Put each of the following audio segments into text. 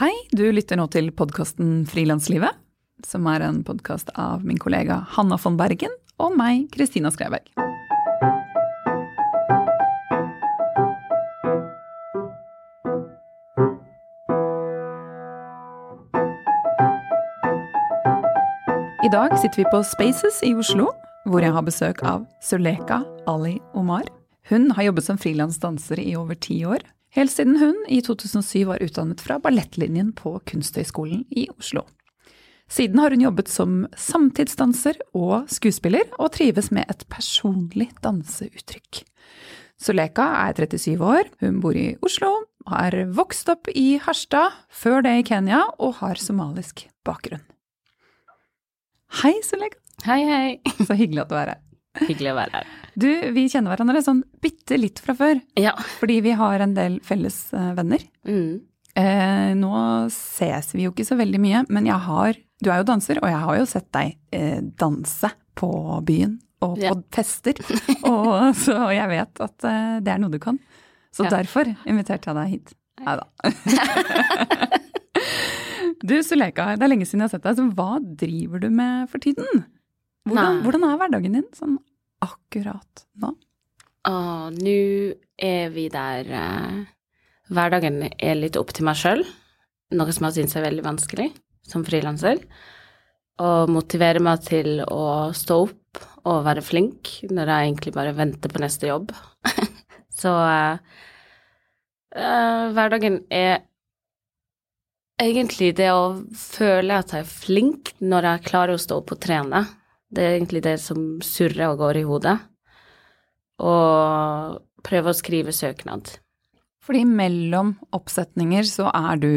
Hei, du lytter nå til podkasten Frilanslivet, som er en podkast av min kollega Hanna von Bergen og meg, Kristina Skreiberg. I dag sitter vi på Spaces i Oslo, hvor jeg har besøk av Suleka Ali Omar. Hun har jobbet som frilansdanser i over ti år, helt siden hun i 2007 var utdannet fra ballettlinjen på Kunsthøgskolen i Oslo. Siden har hun jobbet som samtidsdanser og skuespiller, og trives med et personlig danseuttrykk. Suleka er 37 år, hun bor i Oslo, har vokst opp i Harstad, før det i Kenya, og har somalisk bakgrunn. Hei, Suleka. Hei, hei. Så hyggelig at du er her. Hyggelig å være her. Du, vi kjenner hverandre sånn bitte litt fra før, Ja. fordi vi har en del felles eh, venner. Mm. Eh, nå ses vi jo ikke så veldig mye, men jeg har Du er jo danser, og jeg har jo sett deg eh, danse på byen og på Ja. fester, og, så jeg vet at eh, det er noe du kan. Så Ja. derfor inviterte jeg deg hit. Nei da. du Suleka, det er lenge siden jeg har sett deg, så hva driver du med for tiden? Hvordan, hvordan er hverdagen din sånn akkurat nå? Og nå er vi der eh, Hverdagen er litt opp til meg sjøl, noe som jeg syns er veldig vanskelig som frilanser. Og motivere meg til å stå opp og være flink når jeg egentlig bare venter på neste jobb. Så eh, eh, hverdagen er egentlig det å føle at jeg er flink når jeg klarer å stå opp og trene. Det er egentlig det som surrer og går i hodet. Og prøve å skrive søknad. Fordi mellom oppsetninger så er du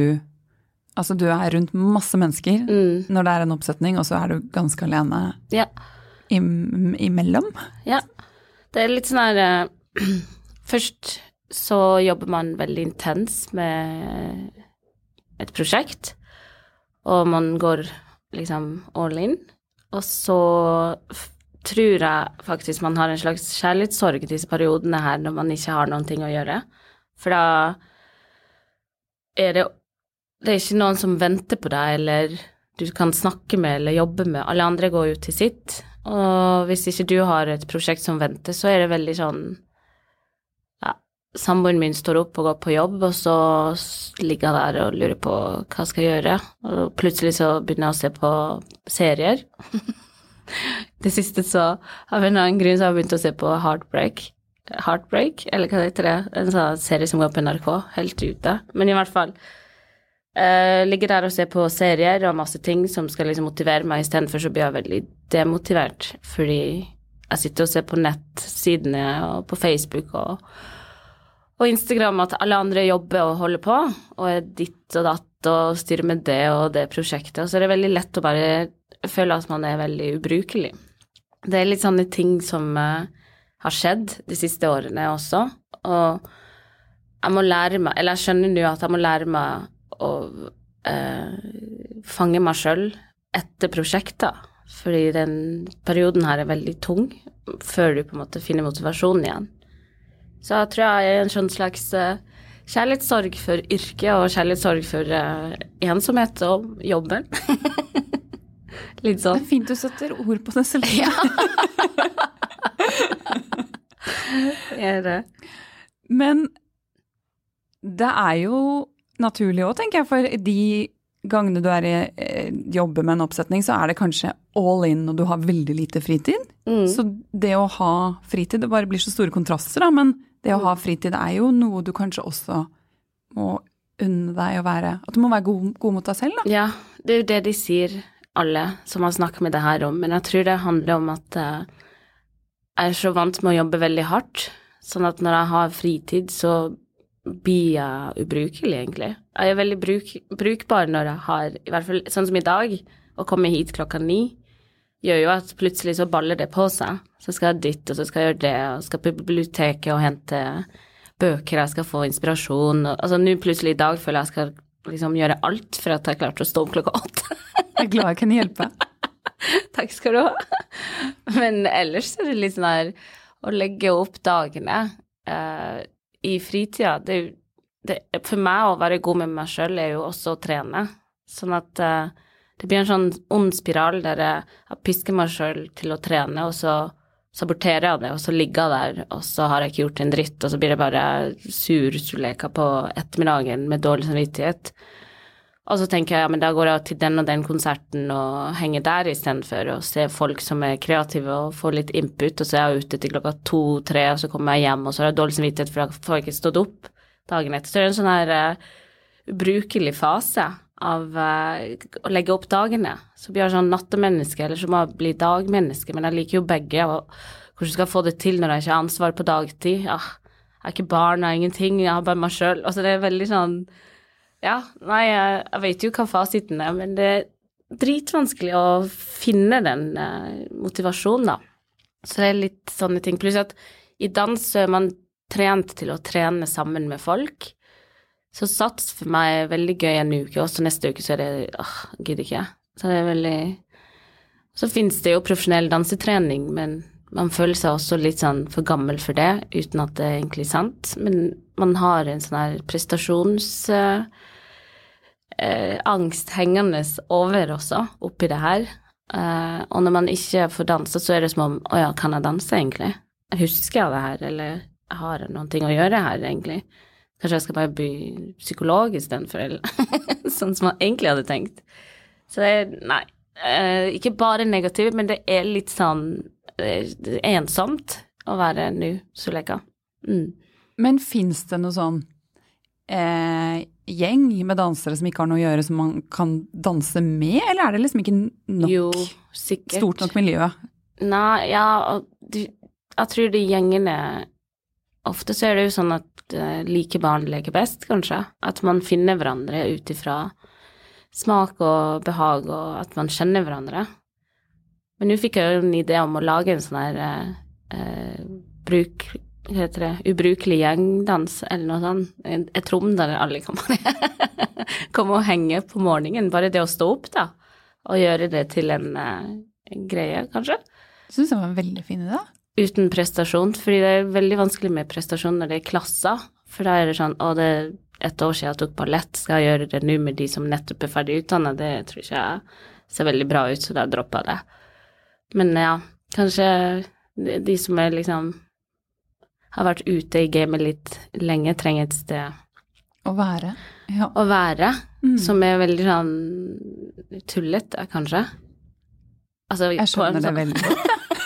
Altså du er rundt masse mennesker Mm, når det er en oppsetning, og så er du ganske alene ja. im imellom. Ja. Det er litt sånn her uh, Først så jobber man veldig intens med et prosjekt, og man går liksom all in. Og så tror jeg faktisk man har en slags kjærlighetssorg disse periodene her når man ikke har noen ting å gjøre. For da er det Det er ikke noen som venter på deg, eller du kan snakke med eller jobbe med. Alle andre går jo til sitt. Og hvis ikke du har et prosjekt som venter, så er det veldig sånn Samboeren min står opp og går på jobb, og så ligger jeg der og lurer på hva skal jeg gjøre. Og plutselig så begynner jeg å se på serier. det siste så Av en annen grunn så har jeg begynt å se på Heartbreak. Heartbreak, eller hva heter det? En sånn serie som går på NRK. Helt ute. Men i hvert fall. Uh, ligger der og ser på serier og masse ting som skal liksom motivere meg, istedenfor så blir jeg veldig demotivert fordi jeg sitter og ser på nettsidene og på Facebook og, og Instagram at alle andre jobber og holder på og er ditt og datt og styrer med det og det prosjektet, og så er det veldig lett å bare føle at man er veldig ubrukelig. Det er litt sånne ting som uh, har skjedd de siste årene også, og jeg må lære meg, eller jeg skjønner nå at jeg må lære meg å uh, fange meg sjøl etter prosjekter. Fordi den perioden her er veldig tung før du på en måte finner motivasjonen igjen. Så jeg tror jeg er en sånn slags eh, kjærlighetssorg for yrket og kjærlighetssorg for eh, ensomhet og jobben. Litt sånn. Det er fint du setter ord på det selv. Er det? Men det er jo naturlig òg, tenker jeg, for de gangene du er i eh, jobber med en oppsetning, så er det kanskje all in og du har veldig lite fritid. Mm. Så det å ha fritid, det bare blir så store kontraster, da, men det å ha fritid er jo noe du kanskje også må unne deg å være At du må være god, god mot deg selv, da. Ja, det er jo det de sier, alle som har snakket med det her om, men jeg tror det handler om at eh, jeg er så vant med å jobbe veldig hardt, sånn at når jeg har fritid, så blir jeg ubrukelig, egentlig. Jeg er veldig bruk, brukbar når jeg har, i hvert fall sånn som i dag, å komme hit klokka ni, gjør jo at plutselig så baller det på seg. Så skal jeg dit, og så skal jeg gjøre det, og skal på biblioteket og hente bøker, jeg skal få inspirasjon. Altså nå plutselig i dag føler jeg jeg skal liksom gjøre alt for at jeg klarte å stå opp klokka åtte. Jeg er glad jeg kan hjelpe. Takk skal du ha. Men ellers er det litt sånn her å legge opp dagene uh, i fritida. Det, det, For meg å være god med meg sjøl er jo også å trene. Sånn at uh, det blir en sånn ond spiral der jeg pisker meg sjøl til å trene, og så saborterer jeg det, og så ligger jeg der, og så har jeg ikke gjort en dritt, og så blir jeg bare sur Suleka på ettermiddagen med dårlig samvittighet. Og så tenker jeg ja, men da går jeg til den og den konserten og henger der istedenfor og ser folk som er kreative og får litt input, og så er jeg ute til klokka to-tre, og så kommer jeg hjem, og så har jeg dårlig samvittighet for jeg får ikke stått opp dagen etter. Så det er en sånn her uh, ubrukelig fase av uh, å legge opp dagene. Så blir jeg sånn nattemenneske, eller så må jeg bli dagmenneske, men jeg liker jo begge. og Hvordan skal jeg få det til når jeg ikke har ansvar på dagtid? Ja, jeg er ikke barn, jeg har ingenting, jeg har bare meg sjøl. Altså, det er veldig sånn Ja, nei, jeg, jeg vet jo hva fasiten er, men det er dritvanskelig å finne den uh, motivasjonen, da. Så det er litt sånne ting. Pluss at i dans er man trent til å trene sammen med folk. Så sats for meg er veldig gøy en uke, og så neste uke så er det åh, gidder ikke. Så det er veldig Så fins det jo profesjonell dansetrening, men man føler seg også litt sånn for gammel for det, uten at det er egentlig sant. Men man har en sånn her prestasjonsangst uh, hengende over også, oppi det her. Eh, og når man ikke får danse, så er det som om Å ja, kan jeg danse, egentlig? Husker jeg det her, eller har jeg noen ting å gjøre her, egentlig? Kanskje jeg skal bare bli psykolog istedenfor, eller sånn som man egentlig hadde tenkt. Så det er Nei. Eh, ikke bare negativt, men det er litt sånn eh, ensomt å være nå, Suleka. Mm. Men fins det noe sånn eh, gjeng med dansere som ikke har noe å gjøre, som man kan danse med, eller er det liksom ikke nok jo, sikkert. stort nok miljø? Nei, ja, jeg tror de gjengene Ofte så er det jo sånn at uh, like barn leker best, kanskje. At man finner hverandre ut ifra smak og behag, og at man kjenner hverandre. Men nå fikk jeg jo en idé om å lage en sånn her eh, bruk bruk heter det, ubrukelig gjengdans, eller noe sånt. Et rom der alle kan komme og henge på morgenen. Bare det å stå opp, da, og gjøre det til en, en greie, kanskje. Jeg syns det var en veldig fin idé uten prestasjon, fordi det er veldig vanskelig med prestasjon når det er klasser. For da er det sånn å, det er et år siden jeg tok ballett, skal jeg gjøre det nå med de som nettopp er ferdig utdanna? Det tror ikke jeg ser veldig bra ut, så da dropper jeg det. Men ja, kanskje de som er liksom har vært ute i gamet litt lenge, trenger et sted å være. Ja. Å være, mm. som er veldig sånn tullete, kanskje. Altså, jeg skjønner det sånn veldig godt.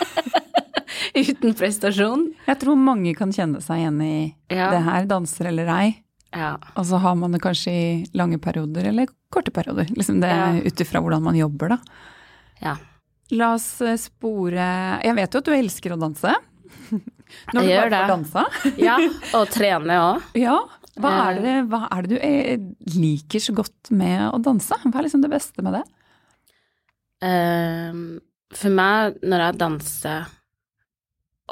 uten prestasjon. Jeg tror mange kan kjenne seg igjen i ja. det her, danser eller ei. Ja. Og så har man det kanskje i lange perioder eller korte perioder. Liksom det ja. ut ifra hvordan man jobber, da. Ja. La oss eh, spore Jeg vet jo at du elsker å danse. Når jeg gjør det. Dansa. ja, og trene òg. Ja. Hva er, det, hva er, det, du eh, liker så godt med å danse? Hva er liksom det beste med det? Um, for meg, når jeg danser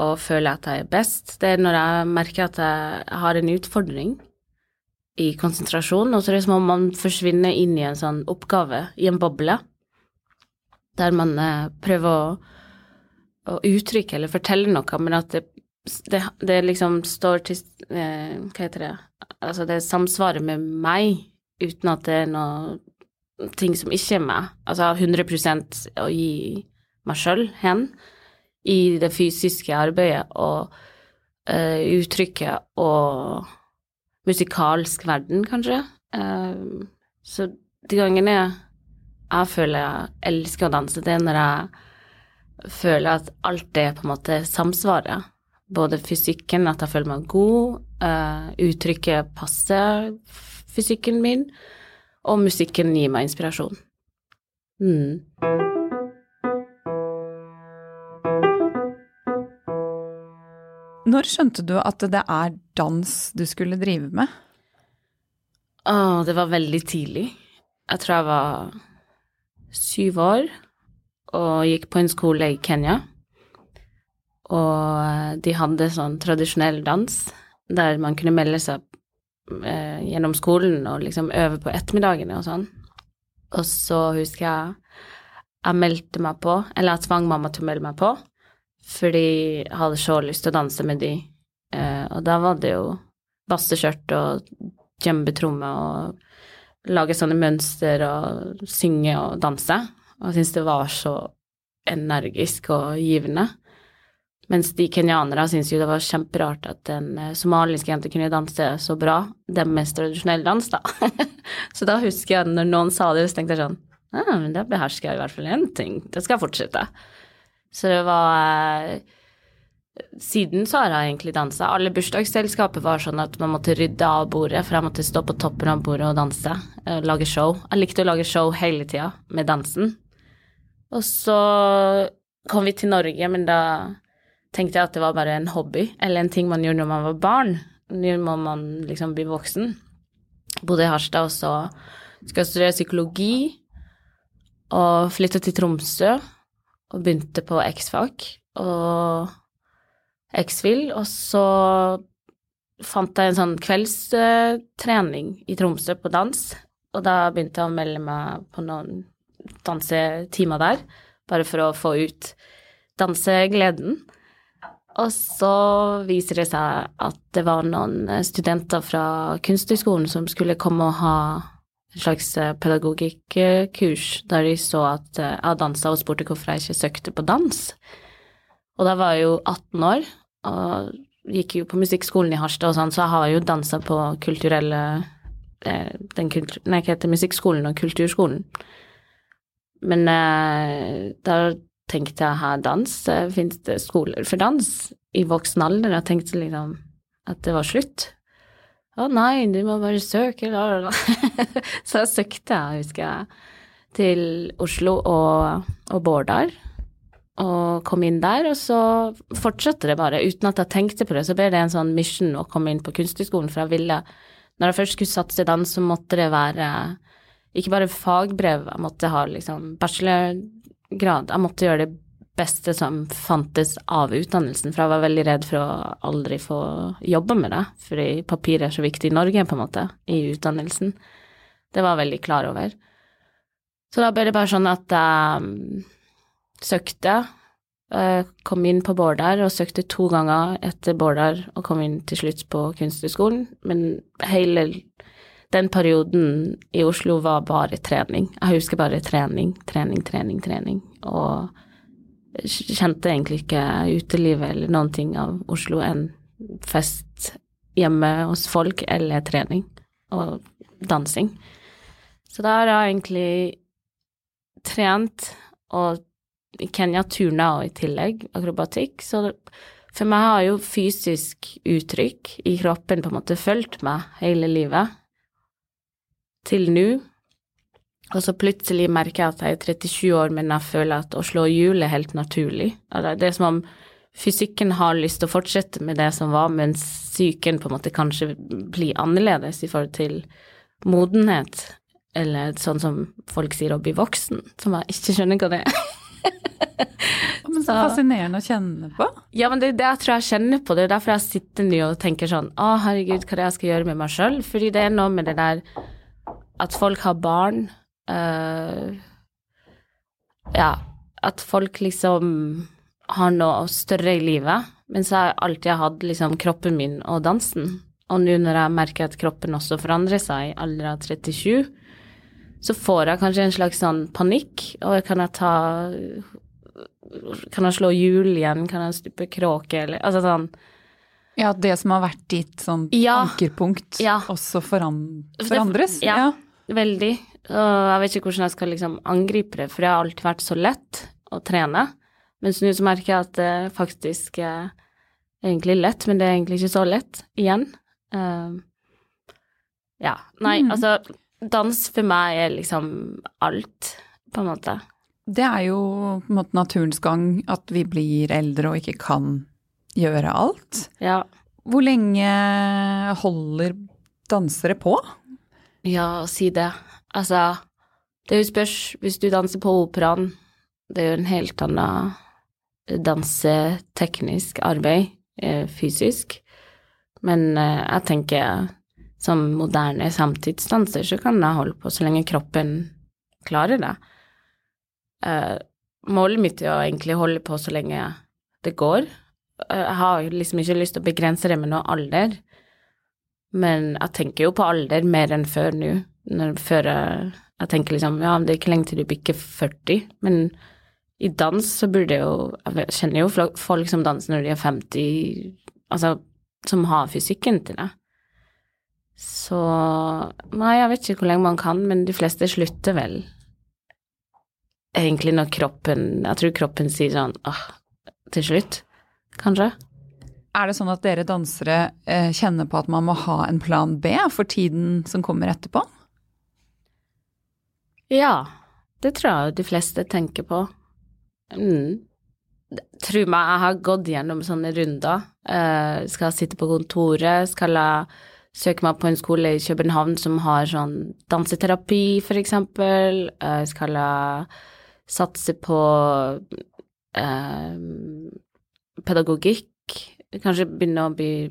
og føler at jeg er best, det er når jeg merker at jeg har en utfordring i konsentrasjon, og så er det som om man forsvinner inn i en sånn oppgave, i en boble, der man eh, prøver å, å, uttrykke eller fortelle noe, men at det, det, det liksom står til eh, Hva heter det Altså, det samsvarer med meg, uten at det er noe ting som ikke er meg. Altså 100 å gi meg sjøl hen i det fysiske arbeidet og uh, uttrykket og musikalsk verden, kanskje. Uh, så de gangene jeg føler jeg elsker å danse, det er når jeg føler at alt det på en måte samsvarer. Både fysikken, at jeg føler meg god, uh, uttrykket passer fysikken min, og musikken gir meg inspirasjon. Mm. Når skjønte du at det er dans du skulle drive med? Å, det var veldig tidlig. Jeg tror jeg var syv år og gikk på en skole i Kenya. Og de hadde sånn tradisjonell dans der man kunne melde seg eh, gjennom skolen og liksom øve på ettermiddagene og sånn. Og så husker jeg jeg meldte meg på, eller jeg tvang mamma til å melde meg på, fordi jeg hadde så lyst til å danse med de. Eh, og da var det jo basseskjørt og djembetromme og lage sånne mønster og synge og danse. Og jeg syntes det var så energisk og givende. Mens de kenyanere syntes jo det var kjemperart at en eh, somalisk jente kunne danse så bra. Det mest tradisjonelle dans, da. så da husker jeg når noen sa det, så tenkte jeg sånn Ja, men da behersker jeg i hvert fall én ting. Det skal jeg fortsette. Så det var eh, Siden så har jeg egentlig dansa. Alle bursdagsselskaper var sånn at man måtte rydde av bordet, for jeg måtte stå på toppen av bordet og danse. eh, Lage show. Jeg likte å lage show hele tida med dansen. Og så kom vi til Norge, men da tenkte jeg at det var bare en hobby, eller en ting man gjorde når man var barn. Nå må man liksom bli voksen. Bodde i Harstad, og så skal jeg studere psykologi, og flytta til Tromsø, og begynte på X-fag og X-Fil, og så fant jeg en sånn kveldstrening i Tromsø på dans, og da begynte jeg å melde meg på noen dansetimer der, bare for å få ut dansegleden. Og så viser det seg at det var noen studenter fra Kunsthøgskolen som skulle komme og ha en slags pedagogikkurs, der de så at jeg hadde dansa og spurte hvorfor jeg ikke søkte på dans. Og da var jeg jo 18 år og gikk jo på musikkskolen i Harstad og sånn, så jeg har jo dansa på kulturelle eh, den kultur, Nei, hva heter musikkskolen og kulturskolen. Men eh, da tenkte jeg her dans, fins det skoler for dans i voksen alder? Jeg tenkte liksom at det var slutt. Å nei, du må bare søke, la, la, la. Så jeg søkte, husker jeg, til Oslo og, og Bårdar. Og kom inn der, og så fortsatte det bare. Uten at jeg tenkte på det, så ble det en sånn mission å komme inn på Kunsthøgskolen, for jeg ville Når jeg først skulle satse i dans, så måtte det være ikke bare fagbrev, jeg måtte ha liksom bachelorgrad. Jeg måtte gjøre det beste som fantes av utdannelsen, for jeg var veldig redd for å aldri få jobbe med det, fordi papir er så viktig i Norge, på en måte, i utdannelsen. Det var jeg veldig klar over. Så da ble det bare sånn at jeg søkte, eh, kom inn på Bårdar og søkte to ganger etter Bårdar og kom inn til slutt på Kunsthøgskolen, men hele den perioden i Oslo var bare trening. Jeg husker bare trening, trening, trening, trening. Og kjente egentlig ikke utelivet eller noen ting av Oslo enn fest hjemme hos folk eller trening og dansing. Så da har jeg egentlig trent, og Kenya turna og i tillegg akrobatikk. Så for meg har jo fysisk uttrykk i kroppen på en måte fulgt meg hele livet til nå. Og så plutselig merker jeg at jeg er 37 år, men jeg føler at å slå hjul er helt naturlig. Det er som om fysikken har lyst til å fortsette med det som var, mens psyken på en måte kanskje blir annerledes i forhold til modenhet, eller sånn som folk sier å bli voksen, som jeg ikke skjønner hva det er. Men så fascinerende å kjenne på. Ja, men det er det jeg tror jeg kjenner på. Det er derfor jeg sitter nå og tenker sånn Å, herregud, hva er det jeg skal gjøre med meg sjøl? Fordi det er noe med det der at folk har barn uh, Ja, at folk liksom har noe større i livet. Men så har jeg alltid hatt liksom kroppen min og dansen. Og nå når jeg merker at kroppen også forandrer seg i alder av 37, så får jeg kanskje en slags sånn panikk. Og kan jeg ta Kan jeg slå hjul igjen? Kan jeg stupe kråke? Eller altså sånn Ja, at det som har vært ditt sånn Ja. ankerpunkt, Ja. også foran, forandres? Ja, veldig. Og jeg vet ikke hvordan jeg skal liksom angripe det, for det har alltid vært så lett å trene. Mens nå så merker jeg at det faktisk er egentlig lett, men det er egentlig ikke så lett igjen. Uh, ja. Nei, Mm. altså Dans for meg er liksom alt, på en måte. Det er jo på en måte naturens gang at vi blir eldre og ikke kan gjøre alt. Ja. Hvor lenge holder dansere på? Ja, si det. Altså, det er jo spørs Hvis du danser på operaen, det er jo en helt annen danseteknisk arbeid, eh, fysisk. Men eh, jeg tenker som moderne samtidsdanser så kan jeg holde på så lenge kroppen klarer det. Eh, målet mitt er å egentlig holde på så lenge det går. Jeg har liksom ikke lyst til å begrense det med noe alder. Men jeg tenker jo på alder mer enn før nå. Når, før jeg, jeg tenker liksom ja, det er ikke lenge til du bikker 40, men i dans så burde jeg jo Jeg kjenner jo folk som danser når de er 50, altså som har fysikken til det. Så Nei, jeg vet ikke hvor lenge man kan, men de fleste slutter vel egentlig når kroppen Jeg tror kroppen sier sånn åh, til slutt, kanskje. Er det sånn at dere dansere eh, kjenner på at man må ha en plan B for tiden som kommer etterpå? Ja, det tror jeg de fleste tenker på. Mm. Tro meg, jeg har gått gjennom sånne runder. Uh, skal sitte på kontoret, skal jeg søke meg på en skole i København som har sånn danseterapi, for eksempel. Uh, skal jeg satse på uh, pedagogikk? Kanskje begynne å bli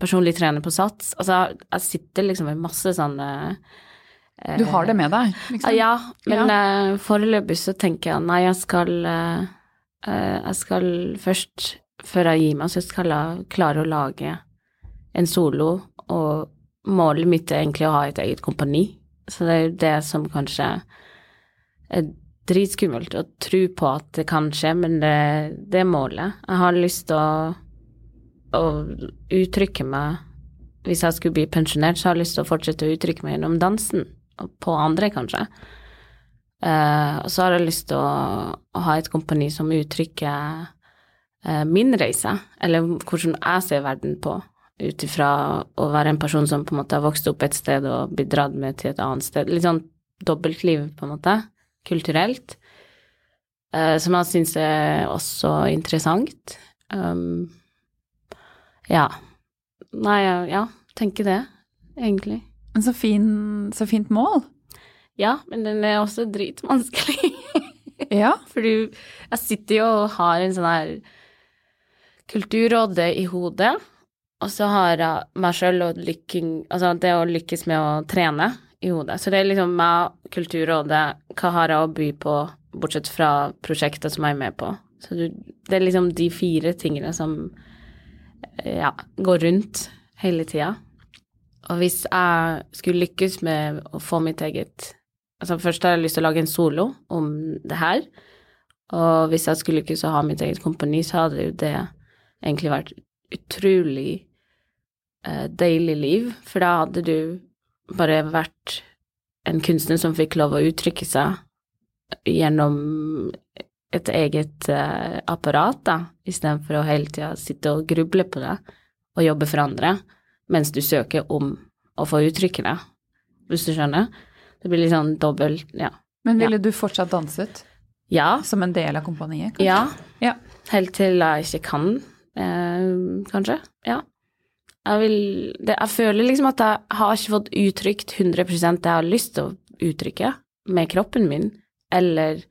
personlig trener på SATS? Altså, jeg sitter liksom med masse sånne Du har det med deg? Liksom. Ja, men ja. foreløpig så tenker jeg nei, jeg skal Eh, jeg skal først, før jeg gir meg, så skal jeg klare å lage en solo, og målet mitt er egentlig å ha et eget kompani. Så det er jo det som kanskje er dritskummelt å tro på at det kan skje, men det, det er målet. Jeg har lyst til å, å uttrykke meg Hvis jeg skulle bli pensjonert, så har jeg lyst til å fortsette å uttrykke meg gjennom dansen, på andre, kanskje. Uh, og så har jeg lyst til å, å, ha et kompani som uttrykker uh, min reise, eller hvordan jeg ser verden på, ut ifra å være en person som på en måte har vokst opp et sted og blitt dratt med til et annet sted. Litt sånn dobbeltliv, på en måte, kulturelt, uh, som jeg syns er også interessant. Um, ja. Nei, ja, tenker det, egentlig. Så, fin, så fint mål. Ja, men den er også dritvanskelig. ja. For jeg sitter jo og har en sånn her kulturråde i hodet, og så har jeg meg sjøl og lykking Altså det å lykkes med å trene i hodet. Så det er liksom meg, Kulturrådet, hva har jeg å by på, bortsett fra prosjekter som jeg er med på. Så det er liksom de fire tingene som ja, går rundt hele tida. Og hvis jeg skulle lykkes med å få mitt eget Altså først har jeg lyst til å lage en solo om det her. Og hvis jeg skulle lykkes å ha mitt eget kompani, så hadde jo det egentlig vært utrolig eh, deilig liv. For da hadde du bare vært en kunstner som fikk lov å uttrykke seg gjennom et eget eh, apparat, da, istedenfor å hele tida sitte og gruble på det og jobbe for andre mens du søker om å få uttrykke det, hvis du skjønner. Det blir litt sånn dobbelt, ja. Men ville ja. du fortsatt danset? Ja. Som en del av kompaniet? Kanskje? Ja. ja. Helt til jeg ikke kan, eh, kanskje. Ja. Jeg vil det, Jeg føler liksom at jeg har ikke fått uttrykt 100% det jeg har lyst til å uttrykke med kroppen min, eller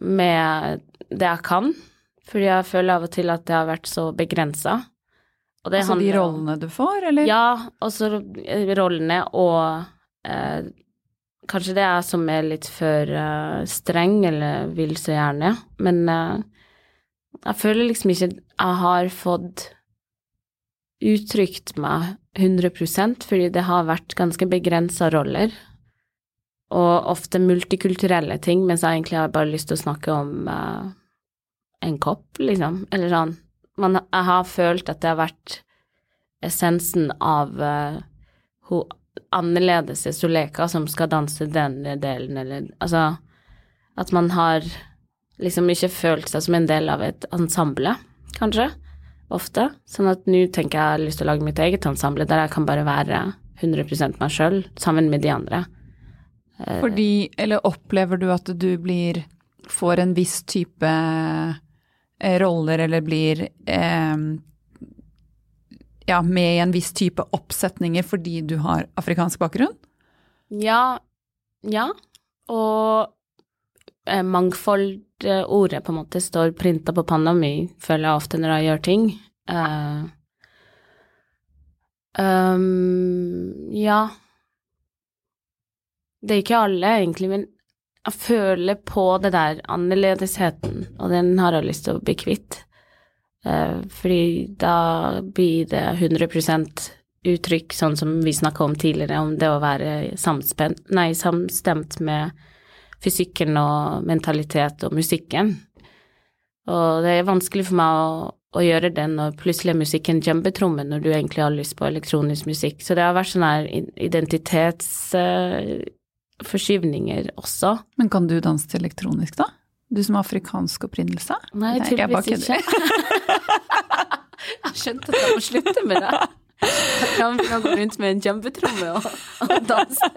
med det jeg kan. Fordi jeg føler av og til at det har vært så begrensa. Altså de rollene du får, eller? Ja, også rollene og eh, Kanskje det er som er litt for uh, streng, eller vil så gjerne, men uh, jeg føler liksom ikke jeg har fått uttrykt meg 100% fordi det har vært ganske begrensa roller, og ofte multikulturelle ting, mens jeg egentlig har bare lyst til å snakke om uh, en kopp, liksom, eller sånn. Men jeg har følt at det har vært essensen av uh, annerledes Soleka som skal danse denne delen, eller altså At man har liksom ikke følt seg som en del av et ensemble, kanskje, ofte. Sånn at nå tenker jeg jeg har lyst til å lage mitt eget ensemble der jeg kan bare være 100% meg sjøl sammen med de andre. Eh, Fordi Eller opplever du at du blir Får en viss type roller eller blir eh, ja, med i en viss type oppsetninger fordi du har afrikansk bakgrunn? Ja. Ja. Og eh, mangfold-ordet på en måte står printa på panna mi, føler jeg ofte når jeg gjør ting. Uh, um, ja. Det er ikke alle, egentlig, men jeg føler på det der annerledesheten, og den har jeg lyst til å bli kvitt. Eh, fordi da blir det 100% uttrykk, sånn som vi snakka om tidligere, om det å være samspent, nei, samstemt med fysikken og mentalitet og musikken. Og det er vanskelig for meg å, å gjøre det når plutselig er musikken djembetromme, når du egentlig har lyst på elektronisk musikk. Så det har vært sånn her identitetsforskyvninger uh, også. Men kan du danse til elektronisk, da? Du som har afrikansk opprinnelse? Nei, Nei jeg bare ikke. jeg skjønte at jeg må slutte med det. Jeg kan gå rundt med en jambetromme og, og danse.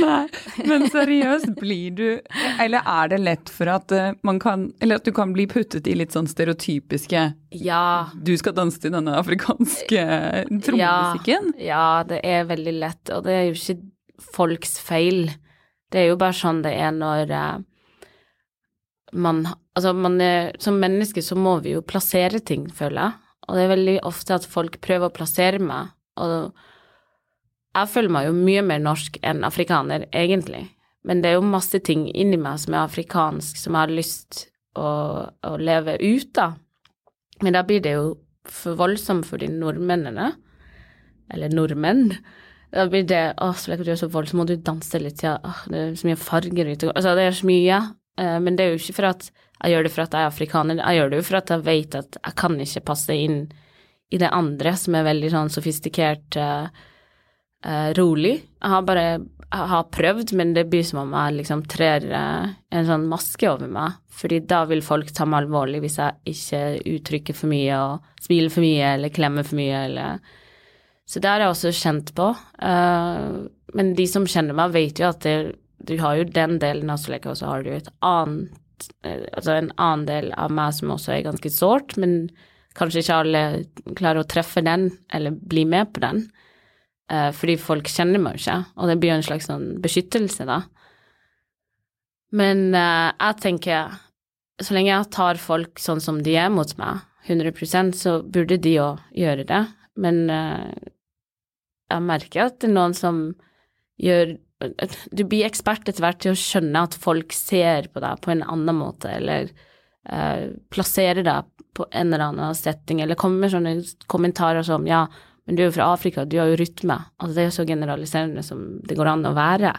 Nei, men seriøst, blir du Eller er det lett for at eh, man kan Eller at du kan bli puttet i litt sånn stereotypiske Ja. Du skal danse til denne afrikanske trommemusikken? Ja, ja, det er veldig lett, og det er jo ikke folks feil. Det er jo bare sånn det er når uh, man Altså, man er, som menneske så må vi jo plassere ting, føler jeg. Og det er veldig ofte at folk prøver å plassere meg, og jeg føler meg jo mye mer norsk enn afrikaner, egentlig. Men det er jo masse ting inni meg som er afrikansk, som jeg har lyst å, å leve ut av. Men da blir det jo for voldsomt for de nordmennene, eller nordmenn. Da blir det å, så at du er så voldsom, må du danse litt, ja, åh, det er så mye farger ute. Altså, det er så mye, men det er jo ikke for at jeg gjør det for at jeg er afrikaner, jeg gjør det jo for at jeg vet at jeg kan ikke passe inn i det andre som er veldig sånn sofistikert, uh, uh, rolig. Jeg har bare jeg har prøvd, men det blir som om jeg liksom trer en sånn maske over meg, fordi da vil folk ta meg alvorlig hvis jeg ikke uttrykker for mye og smiler for mye eller klemmer for mye eller Så det har jeg også kjent på. men de som kjenner meg, vet jo at det, du har jo den delen av Soleka, og så har du et annet altså en annen del av meg som også er ganske sårt, men kanskje ikke alle klarer å treffe den eller bli med på den. Uh, fordi folk kjenner meg jo ikke, og det blir jo en slags sånn beskyttelse, da. Men uh, jeg tenker, så lenge jeg tar folk sånn som de er mot meg, 100% så burde de jo gjøre det. Men eh, jeg merker at det er noen som gjør du blir ekspert etter hvert til å skjønne at folk ser på deg på en annen måte, eller uh, plasserer deg på en eller annen setting, eller kommer med sånne kommentarer som ja, men du er jo fra Afrika, du har jo rytme. Altså det er jo så generaliserende som det går an å være.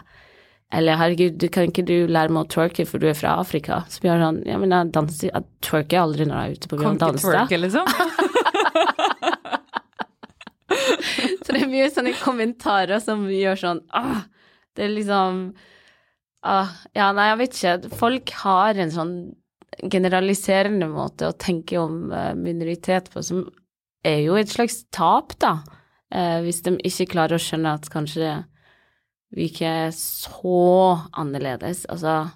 Eller herregud, du kan ikke du lære meg å twerke for du er fra Afrika? Så blir han sånn, ja men jeg danser, jeg twerker aldri når jeg er ute på byen og danser. Kan ikke twerke, liksom? så det er mye sånne kommentarer som gjør sånn ah, det er liksom ah, Ja, nei, jeg vet ikke. Folk har en sånn generaliserende måte å tenke om uh, minoritet på som er jo et slags tap, da. Uh, hvis de ikke klarer å skjønne at kanskje vi ikke er så annerledes. Altså,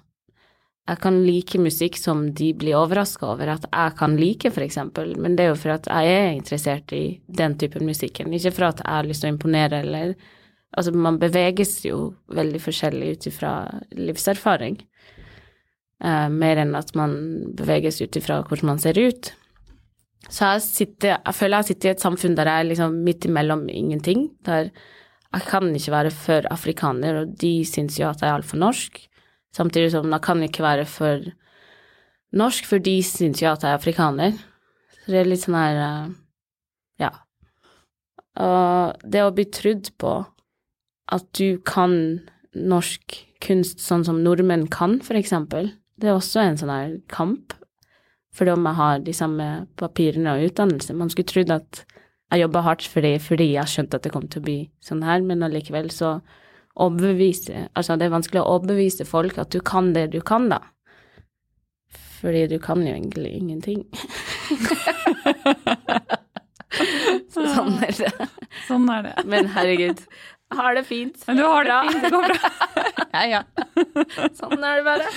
jeg kan like musikk som de blir overraska over at jeg kan like, eksempel, men det er jo for at jeg er interessert i den typen musikken, ikke for at jeg har lyst til å imponere eller Altså, man beveges jo veldig forskjellig ut ifra livserfaring, uh, mer enn at man beveges ut ifra hvordan man ser ut. Så jeg, sitter, jeg føler jeg sitter i et samfunn der jeg er liksom midt imellom ingenting, der jeg kan ikke være for afrikaner, og de syns jo at jeg er altfor norsk, samtidig som det kan ikke være for norsk, for de syns jo at jeg er afrikaner. Så det er litt sånn her uh, Ja. Og det å bli trudd på at du kan norsk kunst sånn som nordmenn kan, for eksempel. Det er også en sånn her kamp, fordi om jeg har de samme papirene og utdannelse. Man skulle trodd at jeg jobba hardt for det fordi jeg skjønte at det kom til å bli sånn her, men allikevel så overbevise Altså, det er vanskelig å overbevise folk at du kan det du kan, da. Fordi du kan jo egentlig ingenting. så sånn er det. Sånn er det. Men herregud, har det fint. Men du har det bra. fint, det går bra. ja, ja. Sånn er det bare.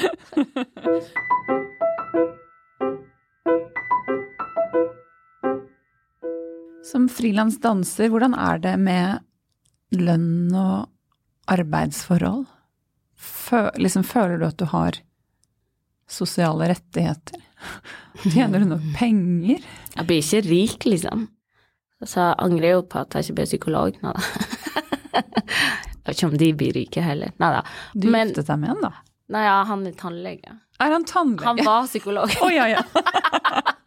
Som frilansdanser, hvordan er det med lønn og arbeidsforhold? Fø liksom, føler du at du har sosiale rettigheter? Tjener du nok penger? Jeg blir ikke rik, liksom. Så jeg angrer jo på at jeg ikke ble psykolog nå, da. Jeg vet ikke om de blir rike heller. Nei da. Du Men, giftet deg med en, da? Nei, ja, han er tannlege. Er han tannlege? Han var psykolog. Å, oh, ja, ja.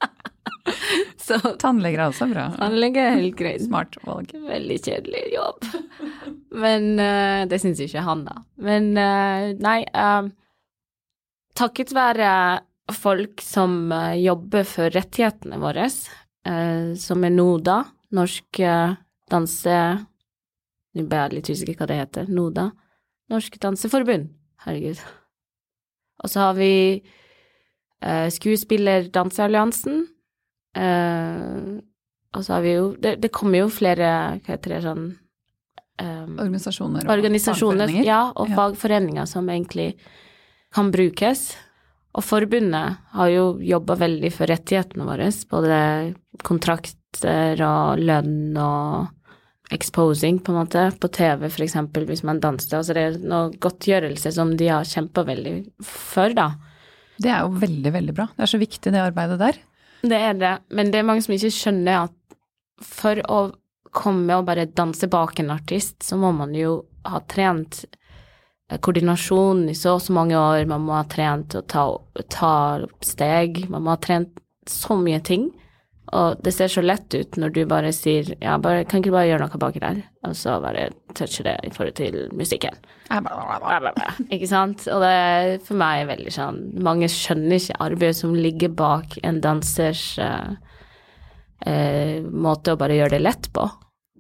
Så Tannleger er også bra. tannlege er helt greit. Smart valg. Veldig kjedelig jobb. Men uh, det syns ikke han, da. Men uh, nei uh, Takket være folk som jobber for rettighetene våre, som er NODA, Norsk danse... Nå ble jeg litt usikker hva det heter. NODA. Norsk danseforbund. Herregud. Og så har vi Skuespiller Skuespillerdansealliansen. Eh, og så har vi jo det, det kommer jo flere, hva heter det, sånn um, Organisasjoner og Organisasjoner, fagforeninger. ja, og Ja. fagforeninger som egentlig kan brukes. Og forbundet har jo jobba veldig for rettighetene våre, både kontrakter og lønn og exposing, på en måte, på TV for eksempel, hvis man danser. Altså det er noe godtgjørelse som de har kjempa veldig for, da. Det er jo veldig, veldig bra. Det er så viktig, det arbeidet der. Det er det, men det er mange som ikke skjønner at for å komme og bare danse bak en artist, så må man jo ha trent eh, koordinasjon i så og så mange år, man må ha trent å ta, ta steg, man må ha trent så mye ting. Og det ser så lett ut når du bare sier ja, bare, kan ikke du bare gjøre noe baki der, og så bare touche det i forhold til musikken. Ikke sant? Og det er for meg veldig sånn Mange skjønner ikke arbeidet som ligger bak en dansers uh, uh, måte å bare gjøre det lett på.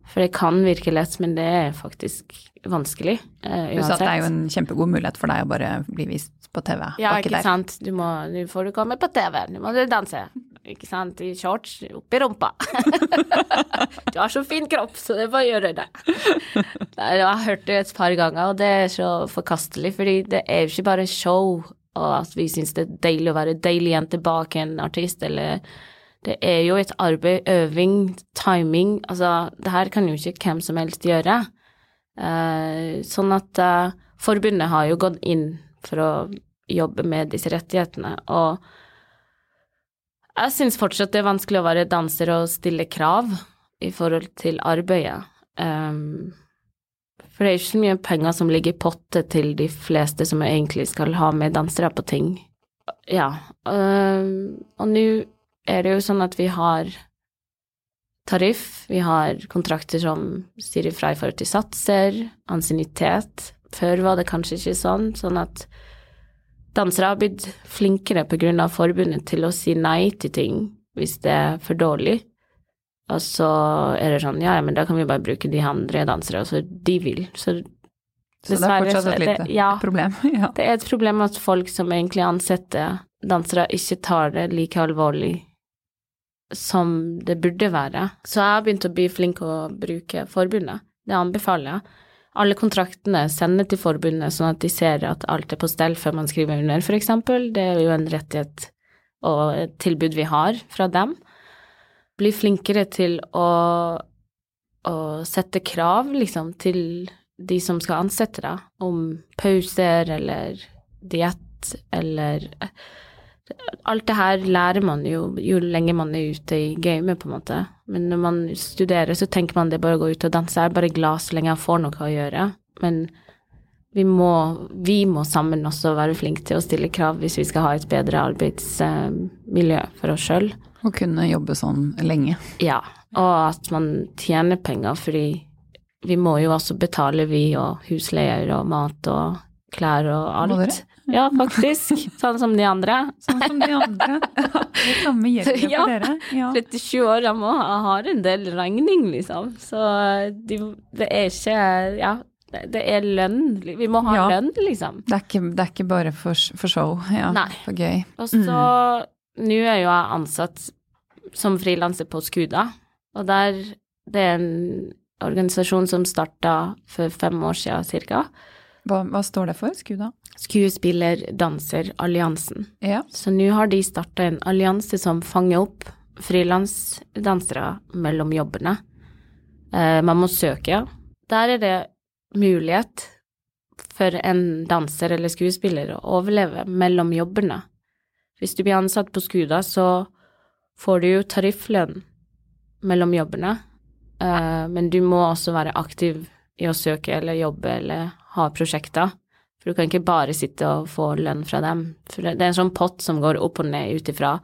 For det kan virke lett, men det er faktisk vanskelig. du sa at det er jo en kjempegod mulighet for deg å bare bli vist på TV Ja, ikke der. sant. Du må, nå får du komme på TV, nå må du danse. Ikke sant. I shorts, opp i rumpa. du har så fin kropp, så det er bare å gjøre det. Jeg har hørt det et par ganger, og det er så forkastelig, fordi det er jo ikke bare show, og at vi syns det er deilig å være deilig igjen tilbake en artist, eller det er jo et arbeid, øving, timing, altså det her kan jo ikke hvem som helst gjøre. Uh, sånn at uh, forbundet har jo gått inn for å jobbe med disse rettighetene, og jeg syns fortsatt det er vanskelig å være danser og stille krav i forhold til arbeidet. Um, for det er ikke så mye penger som ligger i potte til de fleste som egentlig skal ha med dansere på ting. Ja, um, og nå er det jo sånn at vi har tariff, vi har kontrakter som sier ifra i forhold til satser, ansiennitet. Før var det kanskje ikke sånn, sånn at dansere har blitt flinkere på grunn av forbundet til å si nei til ting hvis det er for dårlig. Og så er det sånn, ja, men da kan vi bare bruke de andre dansere, og så de vil. Så, Så det er fortsatt et lite ja, problem. ja. det er et problem at folk som egentlig ansetter dansere, ikke tar det like alvorlig som det burde være. Så jeg har begynt å bli flink å bruke forbundet. Det anbefaler jeg. Alle kontraktene sender til forbundet, sånn at de ser at alt er på stell før man skriver under, eksempel. Det er jo en rettighet og et tilbud vi har fra dem. Bli flinkere til å, å sette krav, liksom, til de som skal ansette deg, om pauser eller diett eller Alt det her lærer man jo jo lenger man er ute i gamet, på en måte. Men når man studerer, så tenker man det bare å gå ut og danse. Jeg er bare glad så lenge jeg får noe å gjøre. Men vi må, vi må sammen også være flinke til å stille krav hvis vi skal ha et bedre arbeidsmiljø for oss sjøl. Og kunne jobbe sånn lenge. Ja, og at man tjener penger, fordi vi må jo også betale, vi, og husleier og mat og klær og alt. Må dere? Ja, faktisk. Sånn som de andre. Sånn som de andre. Det samme gjelder for Ja. dere. Ja. 37 år, jeg må ha har en del regning, liksom. Så de, det er ikke Ja, det er lønn. Vi må ha Ja. lønn, liksom. Det, er ikke, det er ikke bare for, for show, ja. Nei. For gøy. Og så Nå er jo jeg ansatt som frilanser på Skuda, og der Det er en organisasjon som starta for fem år siden cirka. Hva, hva står det for, Skuda? Skuespiller-danser-alliansen. Ja. Så nå har de starta en allianse som fanger opp frilansdansere mellom jobbene. Eh, man må søke. Der er det mulighet for en danser eller skuespiller å overleve mellom jobbene. Hvis du blir ansatt på Skuda, så får du jo tarifflønn mellom jobbene, eh, men du må også være aktiv i å søke eller jobbe eller ha prosjekter. For du kan ikke bare sitte og få lønn fra dem. For det er en sånn pott som går opp og ned ut ifra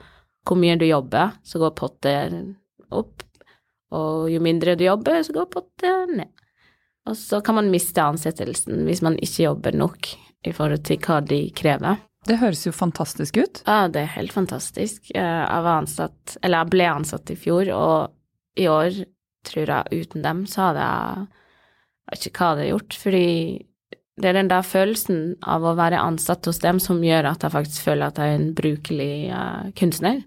hvor mye du jobber, så går potten opp, og jo mindre du jobber, så går potten ned. Og så kan man miste ansettelsen hvis man ikke jobber nok i forhold til hva de krever. Det høres jo fantastisk ut. Ja, det er helt fantastisk. Eh, Jeg var ansatt, eller jeg ble ansatt i fjor, og i år tror jeg uten dem så hadde Jeg vet ikke hva jeg hadde gjort, fordi det er den der følelsen av å være ansatt hos dem som gjør at jeg faktisk føler at jeg er en brukelig uh, kunstner.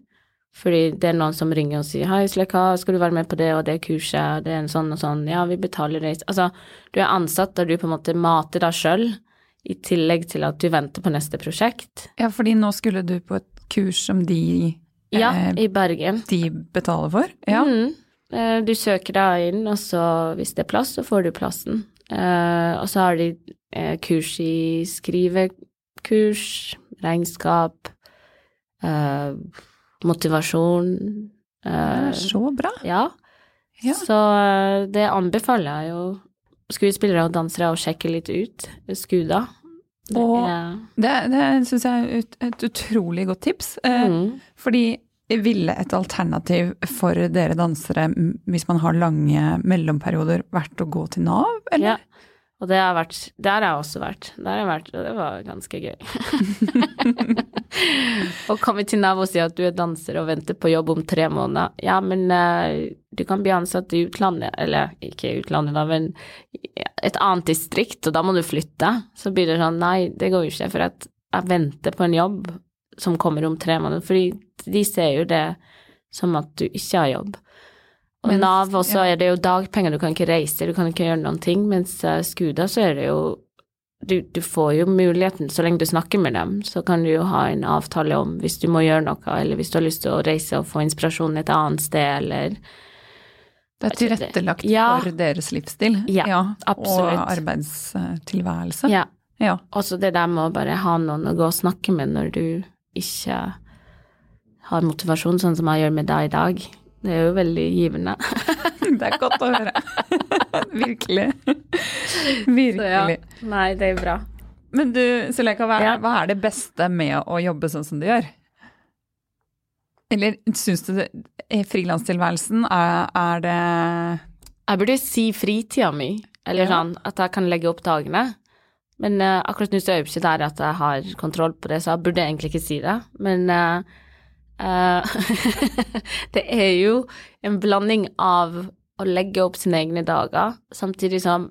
Fordi det er noen som ringer og sier 'Hei, Slekka, skal du være med på det og det kurset?' Det er en sånn og sånn 'Ja, vi betaler det' Altså, du er ansatt og du på en måte mater deg sjøl, i tillegg til at du venter på neste prosjekt. Ja, fordi nå skulle du på et kurs som de, Ja, eh, i Bergen. de betaler for. Ja. Mm. Eh, Du søker deg inn, og så hvis det er plass, så får du plassen. Eh, og så har de eh, kurs i skrivekurs, regnskap, motivasjon. Det er så bra. ja. Ja. Så det anbefaler jeg jo skuespillere og dansere å sjekke litt ut. Skuda. Det Og- Det, det syns jeg er et, utrolig godt tips. Mm. Fordi ville et alternativ for dere dansere, hvis man har lange mellomperioder, vært å gå til Nav, eller? Ja. Og det har, vært, der har jeg også vært. Der har jeg vært, og det var ganske gøy. Å komme til Nav og si at du er danser og venter på jobb om tre måneder. Ja, men uh, du kan bli ansatt i utlandet, eller ikke i utlandet, da, men et annet distrikt, og da må du flytte. Så blir det sånn, nei, det går jo ikke, for at jeg venter på en jobb som kommer om tre måneder, fordi de ser jo det som at du ikke har jobb. Og Mens- Nav også ja. er det jo dagpenger, du kan ikke reise, du kan ikke gjøre noen ting, mens eh, Skuda så er det jo du, du får jo muligheten, så lenge du snakker med dem, så kan du jo ha en avtale om hvis du må gjøre noe, eller hvis du har lyst til å reise og få inspirasjon et annet sted, eller Det er tilrettelagt Ja. for deres livsstil. Ja, absolutt. Og arbeidstilværelse. Ja. Ja. Også det der med å bare ha noen å gå og snakke med når du ikke har motivasjon, sånn som jeg gjør med deg i dag. Det er jo veldig givende. Det er godt å høre. Virkelig. Virkelig. ja. Nei, det er bra. Men du, Suleka, hva, Ja. hva er det beste med å jobbe sånn som du gjør? Eller syns du det frilanstilværelsen er, er det Jeg burde si fritida mi, eller Ja. sånn at jeg kan legge opp dagene. Men uh, akkurat nå så er jeg ikke der at jeg har kontroll på det, så jeg burde egentlig ikke si det. Men eh, det er jo en blanding av å legge opp sine egne dager, samtidig som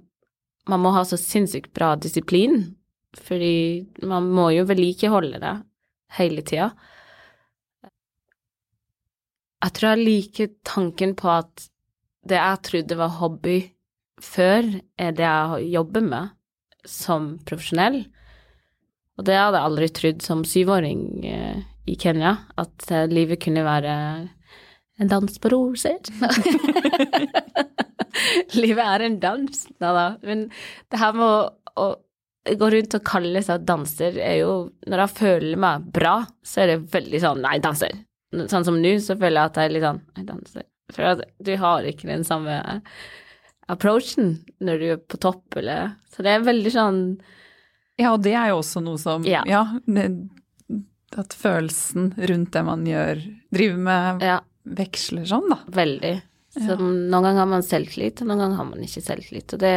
man må ha så sinnssykt bra disiplin, fordi man må jo vedlikeholde det hele tida. Jeg tror jeg liker tanken på at det jeg trodde var hobby før, er det jeg jobber med som profesjonell. Og det hadde jeg aldri trodd som syvåring eh, i Kenya, at eh, livet kunne være en dans på roser. livet er en dans, da da. Men det her med å, å gå rundt og kalle seg danser er jo Når jeg føler meg bra, så er det veldig sånn nei, danser. Sånn som nå, så føler jeg at jeg er litt sånn nei, danser. For at du har ikke den samme approachen når du er på topp, eller Så det er veldig sånn Ja, og det er jo også noe som Ja. det, at følelsen rundt det man gjør, driver med, Ja, veksler sånn, da. veldig. Så noen ganger har man selvtillit, og noen ganger har man ikke selvtillit. Og det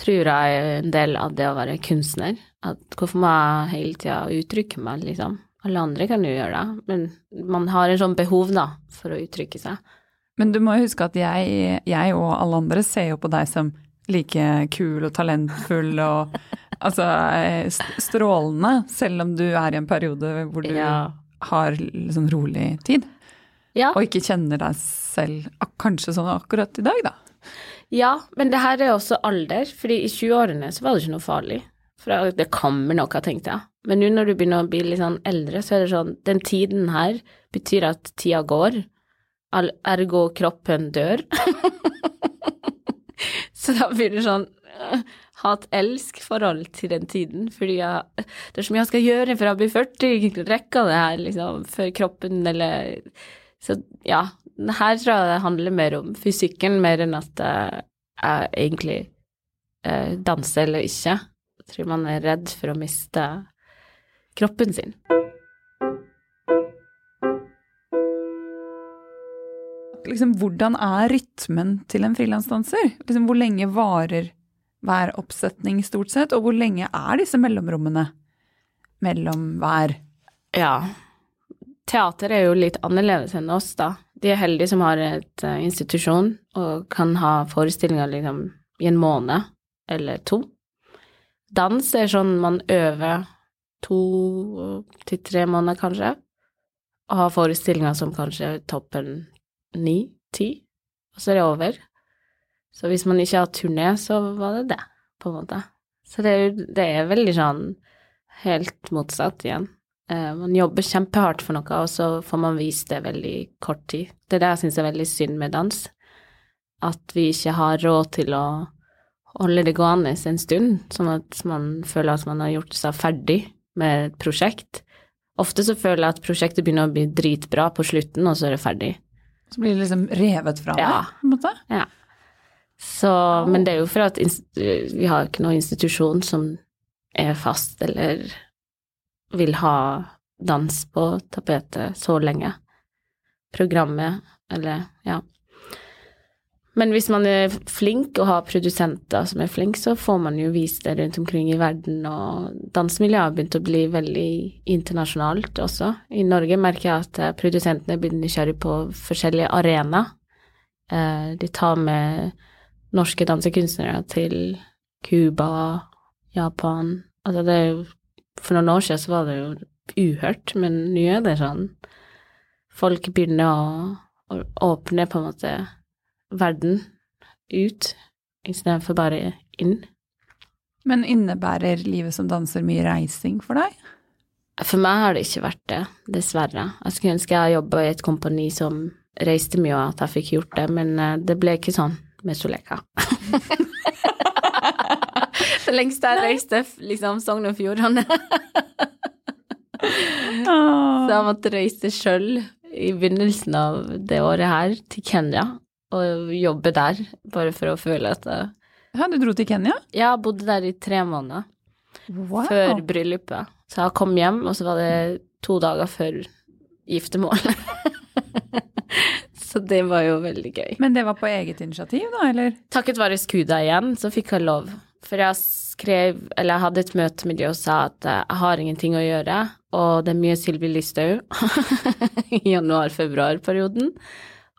tror jeg er en del av det å være kunstner. At hvorfor må jeg hele tida uttrykke meg, liksom? Alle andre kan jo gjøre det, men man har en sånn behov, da, for å uttrykke seg. Men du må jo huske at jeg, jeg og alle andre ser jo på deg som like kul og talentfull og altså eh, strålende, selv om du er i en periode hvor du Ja. har sånn rolig tid, Ja. og ikke kjenner deg selv kanskje sånn akkurat i dag, da. Ja, men det her er også alder, fordi i 20-årene så var det ikke noe farlig. For det kommer noe, tenkte jeg. Men nå når du begynner å bli litt sånn eldre, så er det sånn Den tiden her betyr at tida går, ergo kroppen dør. så da blir det sånn øh, hat-elsk-forhold til den tiden, fordi jeg, det er så mye jeg skal gjøre før jeg blir 40, rekker det her, liksom, før kroppen eller Så ja, her tror jeg det handler mer om fysikken, mer enn at jeg egentlig eh, danser eller ikke. Jeg tror man er redd for å miste kroppen sin. liksom, hvordan er rytmen til en frilansdanser? Liksom, hvor lenge varer hver oppsetning stort sett, og hvor lenge er disse mellomrommene mellom hver? Ja. Teater er jo litt annerledes enn oss, da. De er heldige som har et uh, institusjon og kan ha forestillinger liksom i en måned eller to. Dans er sånn man øver to til tre måneder, kanskje, og har forestillinger som kanskje toppen ni, ti, og så er det over. Så hvis man ikke har turné, så var det det, på en måte. Så det er, det er veldig sånn helt motsatt igjen. Eh, man jobber kjempehardt for noe, og så får man vist det veldig kort tid. Det er det jeg syns er veldig synd med dans. At vi ikke har råd til å holde det gående en stund, sånn at man føler at man har gjort seg ferdig med et prosjekt. Ofte så føler jeg at prosjektet begynner å bli dritbra på slutten, og så er det ferdig. Så blir det liksom revet fra Ja. deg, på en måte? Ja. Så, men det er jo for at vi har ikke noen institusjon som er fast eller vil ha dans på tapetet så lenge. Programmet, eller ja. Men hvis man er flink og har produsenter som er flinke, så får man jo vist det rundt omkring i verden, og dansemiljøet har begynt å bli veldig internasjonalt også. I Norge merker jeg at eh, produsentene blir nysgjerrige på forskjellige arenaer. Eh, De tar med norske dansekunstnere til Cuba, Japan Altså det er jo For noen år siden så var det jo uhørt, men nå er det sånn Folk begynner å, å åpne på en måte verden ut istedenfor bare inn. Men innebærer livet som danser mye reising for deg? For meg har det ikke vært det, dessverre. Jeg skulle ønske jeg jobba i et kompani som reiste mye, og at jeg fikk gjort det, men eh, det ble ikke sånn med Soleka. det lengste jeg reiste, liksom Sogn og Fjordane. Så jeg måtte reise sjøl i begynnelsen av det året her til Kenya og jobbe der, bare for å føle at jeg Ja, du dro til Kenya? Jeg bodde der i tre måneder Wow. før bryllupet. Så jeg kom hjem, og så var det to dager før giftermål. så det var jo veldig gøy. Men det var på eget initiativ, da, eller? Takket være Skuda igjen, så fikk jeg lov. For jeg skrev, eller jeg hadde et møte med de og sa at eh, jeg har ingenting å gjøre, og det er mye Sylvi Listhaug i januar-februar-perioden.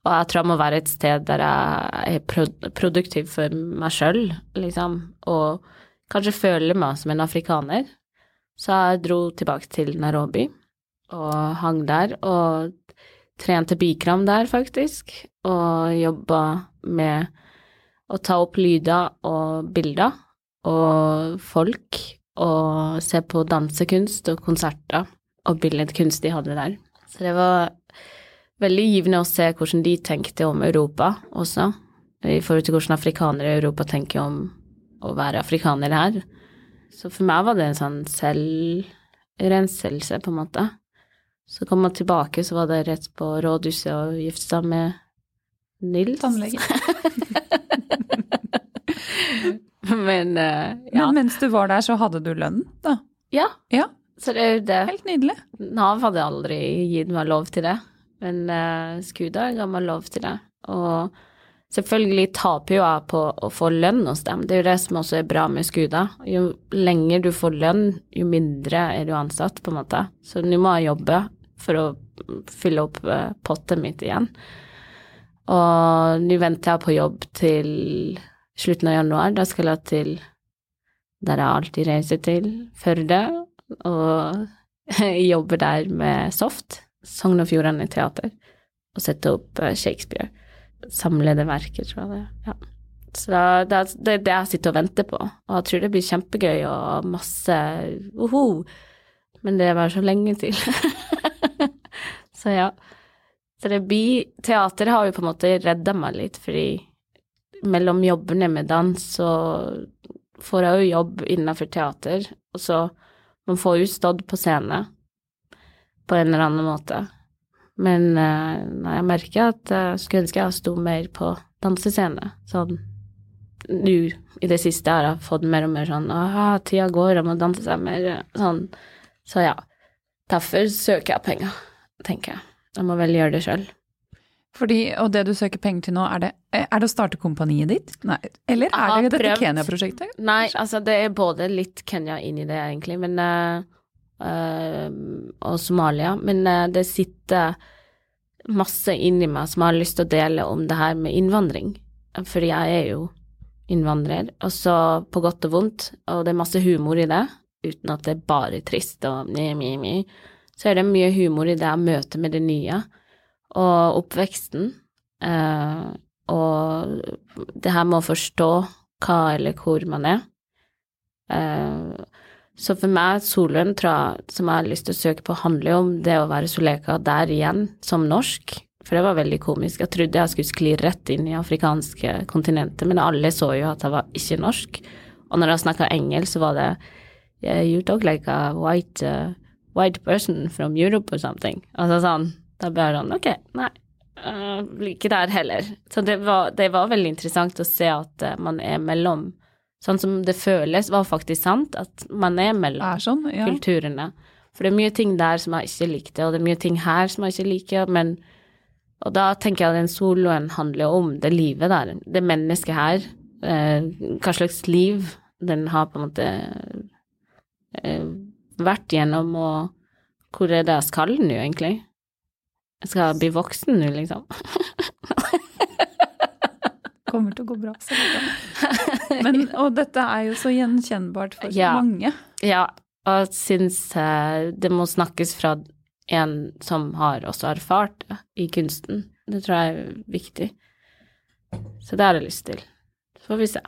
Og jeg tror jeg må være et sted der jeg er produktiv for meg sjøl, liksom, og kanskje føler meg som en afrikaner. Så jeg dro tilbake til Nairobi og hang der, og trente bikram der, faktisk, og jobba med å ta opp lyder og bilder og folk, og se på dansekunst og konserter og billedkunst de hadde der. Så det var veldig givende å se hvordan de tenkte om Europa også, i forhold til hvordan afrikanere i Europa tenker om å være afrikanere her. Så for meg var det en sånn selvrenselse, på en måte. Så kom jeg tilbake, så var det rett på rådhuset og gifte seg med Nils. Tannlege. Men uh, ja. Men mens du var der, så hadde du lønn, da? ja. Ja. Så det er jo det. Helt nydelig. Nav hadde aldri gitt meg lov til det, men uh, Skuda ga meg lov til det. Og selvfølgelig taper jo jeg på å få lønn hos dem, det er jo det som også er bra med Skuda. Jo lenger du får lønn, jo mindre er du ansatt, på en måte. Så nå må jeg jobbe for å fylle opp potten pottet mitt igjen. Og nå venter jeg på jobb til slutten av januar. Da skal jeg til der jeg alltid reiser til, Førde, og jobber der med Soft, Sogn og Fjordane Teater, og setter opp eh, Shakespeare. Samlede verker, tror jeg det. Ja. Så det, er det jeg sitter og venter på, og jeg tror det blir kjempegøy og masse uhu, men det er bare så lenge til. så ja. Så det blir Teater har jo på en måte redda meg litt, fordi mellom jobbene med dans så får jeg jo jobb innenfor teater, og så man får jo stått på scene på en eller annen måte. Men eh, nei, jeg merker at jeg skulle ønske jeg sto mer på dansescene. Sånn nå i det siste har jeg fått mer og mer sånn Aha, tida går, jeg må danse seg mer. Sånn. Så ja. Derfor søker jeg penger, tenker jeg. Jeg må vel gjøre det sjøl. Fordi, og det du søker penger til nå, er det, er det å starte kompaniet ditt? Nei. Eller er det dette. Kenya-prosjektet? Nei, altså det er både litt Kenya inn i det, egentlig, men eh, Og Somalia. Men eh, det sitter masse inni meg som har lyst til å dele om det her med innvandring. For jeg er jo innvandrer, og så på godt og vondt, og det er masse humor i det, uten at det er bare trist og mi, mi, mi. Så er det mye humor i det jeg møter med det nye, og oppveksten. Eh, og det her med å forstå hva eller hvor man er. Eh, så for meg, Solund, som jeg har lyst til å søke på, handler jo om det å være Soleka der igjen, som norsk. For det var veldig komisk. Jeg trodde jeg skulle skli rett inn i afrikanske kontinentet, men alle så jo at jeg var ikke norsk. Og når jeg snakka engelsk, så var det You talk like a white, uh, white person from Europe or something. Altså sånn, da ble jeg sånn, ok, nei, uh, ikke der heller. Så det var, det var veldig interessant å se at uh, man er mellom Sånn som det føles, var faktisk sant, at man er mellom Er sånn, ja. kulturene. For det er mye ting der som jeg ikke likte, og det er mye ting her som jeg ikke liker, men Og da tenker jeg at den soloen handler om det livet der, det mennesket her, eh, hva slags liv den har på en måte eh, vært gjennom, og hvor er det jeg skal nå, egentlig? Jeg skal bli voksen nå, liksom. Kommer til å gå bra. Men, og dette er jo så gjenkjennbart for Ja. mange. Ja, og jeg syns eh, det må snakkes fra en som har også erfart det i kunsten. Det tror jeg er viktig. Så det har jeg lyst til. Så får vi se.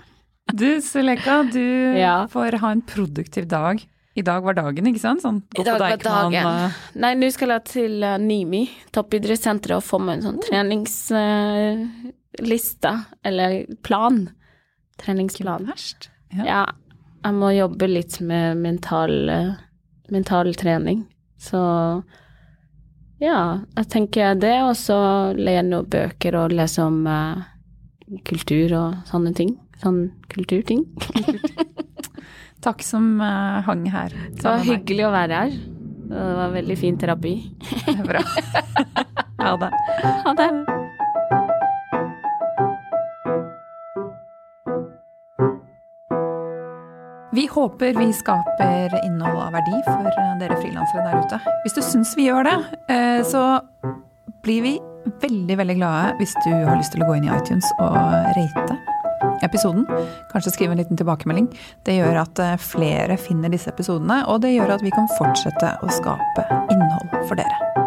Du, Suleka, du Ja. får ha en produktiv dag. I dag var dagen, ikke sant? Sånn, I dag var dagen. dagen. uh... Nei, nå skal jeg til uh, Nimi, toppidrettssenteret, og få meg en sånn treningsliste, eller plan. Treningsplan. Verst. Ja. Ja, jeg må jobbe litt med mental, eh, mental trening. Så ja, jeg tenker det, og så leie noen bøker og lese om uh, kultur og sånne ting. Sånn kulturting. Takk som uh, hang her. Det var hyggelig å være her. Det var veldig fin terapi. Det er bra. ha det. Ha det. Vi håper vi skaper innhold av verdi for dere frilansere der ute. Hvis du syns vi gjør det, eh, så blir vi veldig, veldig glade hvis du har lyst til å gå inn i iTunes og rate episoden. Kanskje skrive en liten tilbakemelding. Det gjør at eh, flere finner disse episodene, og det gjør at vi kan fortsette å skape innhold for dere.